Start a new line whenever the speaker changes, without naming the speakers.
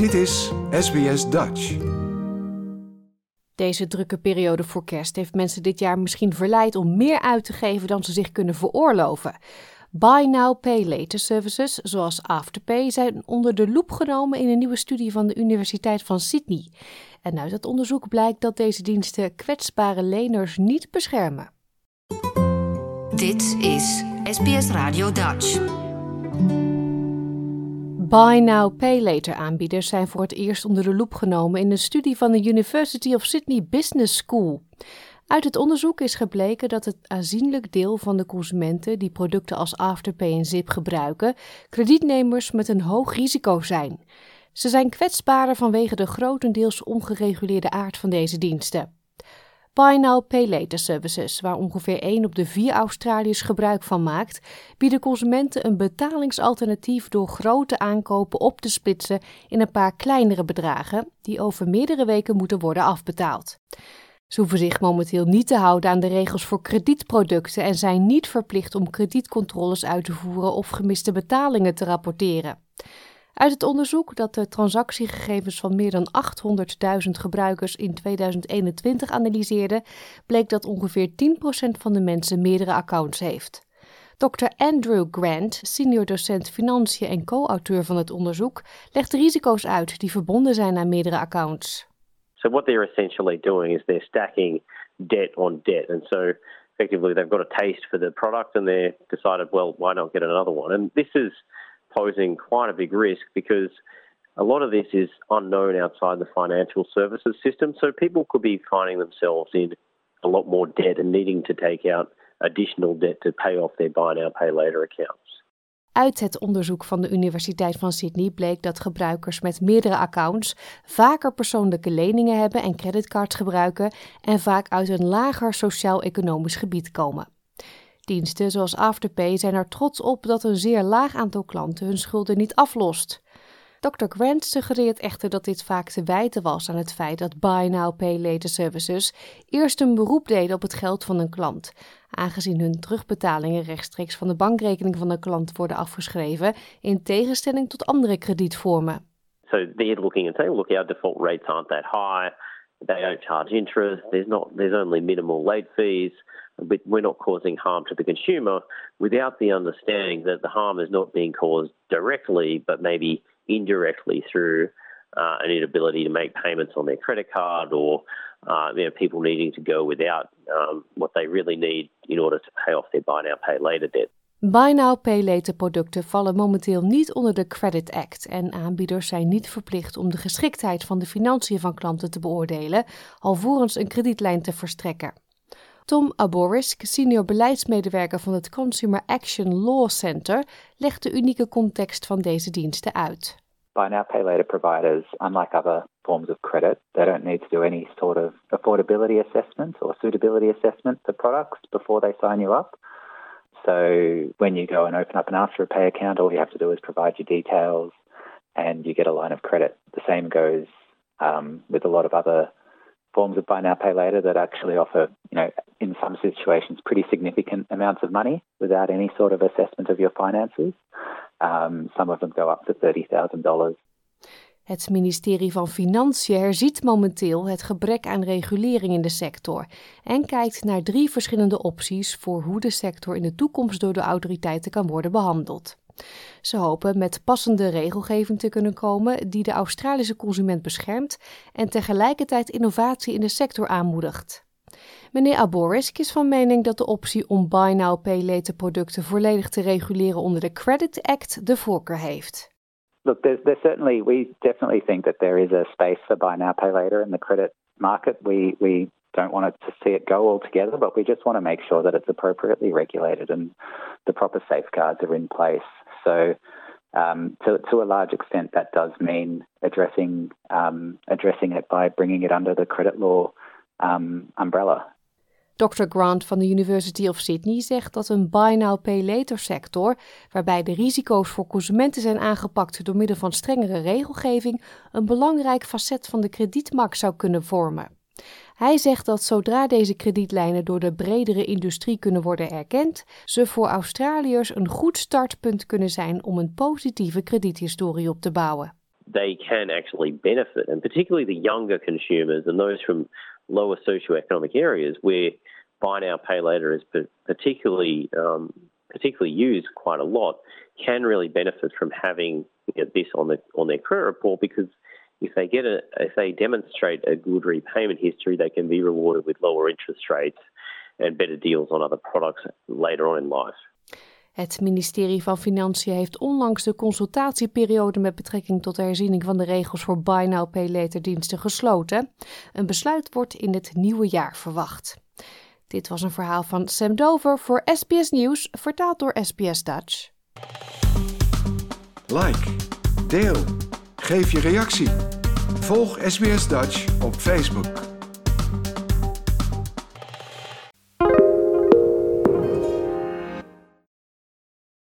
Dit is SBS Dutch.
Deze drukke periode voor kerst heeft mensen dit jaar misschien verleid om meer uit te geven dan ze zich kunnen veroorloven. Buy Now Pay Later services, zoals Afterpay, zijn onder de loep genomen in een nieuwe studie van de Universiteit van Sydney. En uit het onderzoek blijkt dat deze diensten kwetsbare leners niet beschermen.
Dit is SBS Radio Dutch.
Buy Now Pay Later aanbieders zijn voor het eerst onder de loep genomen in een studie van de University of Sydney Business School. Uit het onderzoek is gebleken dat het aanzienlijk deel van de consumenten die producten als Afterpay en Zip gebruiken, kredietnemers met een hoog risico zijn. Ze zijn kwetsbaarder vanwege de grotendeels ongereguleerde aard van deze diensten. Buy Now Pay Later services, waar ongeveer 1 op de 4 Australiërs gebruik van maakt, bieden consumenten een betalingsalternatief door grote aankopen op te splitsen in een paar kleinere bedragen, die over meerdere weken moeten worden afbetaald. Ze hoeven zich momenteel niet te houden aan de regels voor kredietproducten en zijn niet verplicht om kredietcontroles uit te voeren of gemiste betalingen te rapporteren. Uit het onderzoek dat de transactiegegevens van meer dan 800.000 gebruikers in 2021 analyseerde, bleek dat ongeveer 10% van de mensen meerdere accounts heeft. Dr. Andrew Grant, senior docent financiën en co-auteur van het onderzoek, legt risico's uit die verbonden zijn aan meerdere accounts.
So what they're essentially doing is they're stacking debt on debt, and so effectively they've got a taste for the product and they've decided, well, why not get another one? And this is posing quite a big risk because a lot of this is unknown outside the financial services system. So people could be finding themselves in a lot more debt and needing to take out additional debt to pay off their buy now, pay later accounts.
Uit het onderzoek van de Universiteit van Sydney bleek dat gebruikers met meerdere accounts vaker persoonlijke leningen hebben en creditcards gebruiken en vaak uit een lager sociaal-economisch gebied komen. Diensten zoals Afterpay zijn er trots op dat een zeer laag aantal klanten hun schulden niet aflost. Dr. Grant suggereert echter dat dit vaak te wijten was aan het feit dat Buy Now Pay Later Services eerst een beroep deden op het geld van een klant, aangezien hun terugbetalingen rechtstreeks van de bankrekening van de klant worden afgeschreven, in tegenstelling tot andere kredietvormen.
So they're looking and saying, look, our default rates aren't that high. They don't charge interest. There's not. There's only minimal late fees. But we're not causing harm to the consumer without the understanding that the harm is not being caused directly, but maybe indirectly through uh, an inability to make payments on their credit card or uh, you know, people needing to go without um, what they really need in order to pay off their buy now, pay later debt.
Buy Now Pay Later producten vallen momenteel niet onder de Credit Act en aanbieders zijn niet verplicht om de geschiktheid van de financiën van klanten te beoordelen, alvorens een kredietlijn te verstrekken. Tom Aborisk, senior beleidsmedewerker van het Consumer Action Law Center, legt de unieke context van deze diensten uit.
Buy now, pay later providers, unlike other forms of credit, they don't need to do any sort of affordability assessment or suitability assessment for products before they sign you up. So when you go and open up an Afterpay account, all you have to do is provide your details and you get a line of credit. The same goes um, with a lot of other forms of buy now, pay later that actually offer, you know, in some situations, pretty significant amounts of money without any sort of assessment of your finances. Um, some of them go up to $30,000.
Het ministerie van Financiën herziet momenteel het gebrek aan regulering in de sector en kijkt naar drie verschillende opties voor hoe de sector in de toekomst door de autoriteiten kan worden behandeld. Ze hopen met passende regelgeving te kunnen komen die de Australische consument beschermt en tegelijkertijd innovatie in de sector aanmoedigt. Meneer Aborisk is van mening dat de optie om buy now pay later producten volledig te reguleren onder de Credit Act de voorkeur heeft.
Look, there's, there's certainly we definitely think that there is a space for buy now pay later in the credit market. We we don't want it to see it go altogether, but we just want to make sure that it's appropriately regulated and the proper safeguards are in place. So, um, to, to a large extent, that does mean addressing um, addressing it by bringing it under the credit law um, umbrella.
Dr. Grant van de University of Sydney zegt dat een buy now pay later sector, waarbij de risico's voor consumenten zijn aangepakt door middel van strengere regelgeving, een belangrijk facet van de kredietmarkt zou kunnen vormen. Hij zegt dat zodra deze kredietlijnen door de bredere industrie kunnen worden erkend, ze voor Australiërs een goed startpunt kunnen zijn om een positieve krediethistorie op te bouwen.
they can actually benefit, and particularly the younger consumers and those from lower socioeconomic areas where buy now pay later is particularly um, particularly used quite a lot, can really benefit from having this on the on their credit report because if they get a if they demonstrate a good repayment history, they can be rewarded with lower interest rates and better deals on other products later on in life.
Het ministerie van Financiën heeft onlangs de consultatieperiode met betrekking tot de herziening van de regels voor Buy Now Pay Later diensten gesloten. Een besluit wordt in het nieuwe jaar verwacht. Dit was een verhaal van Sam Dover voor SBS Nieuws, vertaald door SBS Dutch.
Like, deel, geef je reactie. Volg SBS Dutch op Facebook.